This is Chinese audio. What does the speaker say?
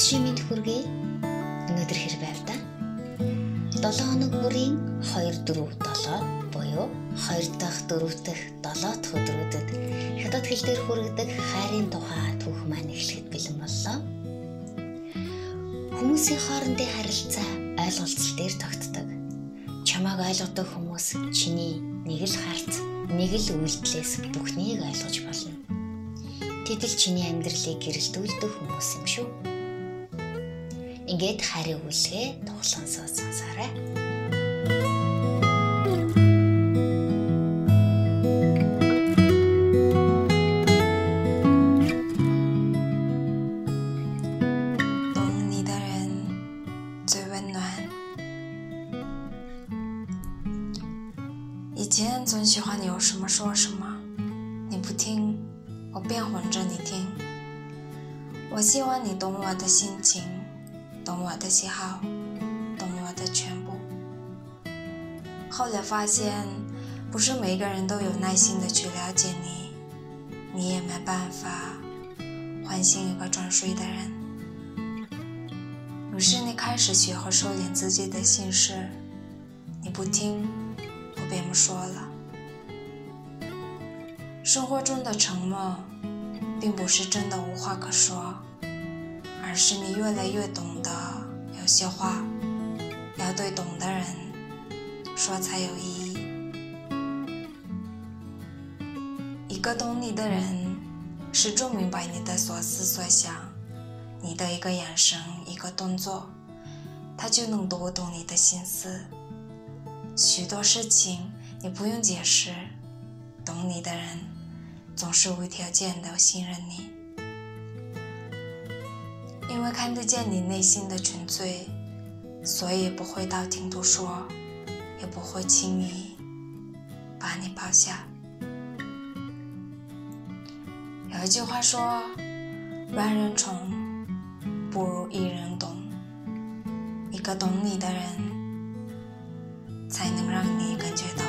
шимэнд хүргэе. Өнөөдөр хэр байв та? 7 хоног бүрийн 2 4 7 буюу 2 дахь 4 дахь 7 дахь өдрүүдэд хятад хэл дээр хүргэдэг хайрын тухай түүх маань эхлэхэд бэлэн боллоо. Хүмүүсийн хоорондын харилцаа ойлголцол дээр тогтдог. Чамайг ойлгодог хүмүүс чиний нэг л харц, нэг л үйлдэлээс бүхнийг ойлгож болно. Тэд л чиний амьдралыг гэрэлтүүлдэг хүмүүс юм шүү. Ингээд харийг үлгээ тоглонсоо сонсоорой.以前总喜欢有什么说什么，你不听，我便混着你听。我希望你懂我的心情， 懂我的喜好，懂我的全部。后来发现，不是每个人都有耐心的去了解你，你也没办法唤醒一个装睡的人。于是你开始学会收敛自己的心事，你不听。我便不说了。生活中的沉默，并不是真的无话可说，而是你越来越懂得，有些话要对懂的人说才有意义。一个懂你的人，始终明白你的所思所想，你的一个眼神、一个动作，他就能读懂你的心思。许多事情你不用解释，懂你的人总是无条件的信任你，因为看得见你内心的纯粹，所以不会道听途说，也不会轻易把你抛下。有一句话说：“万人宠不如一人懂。”一个懂你的人。才能让你感觉到。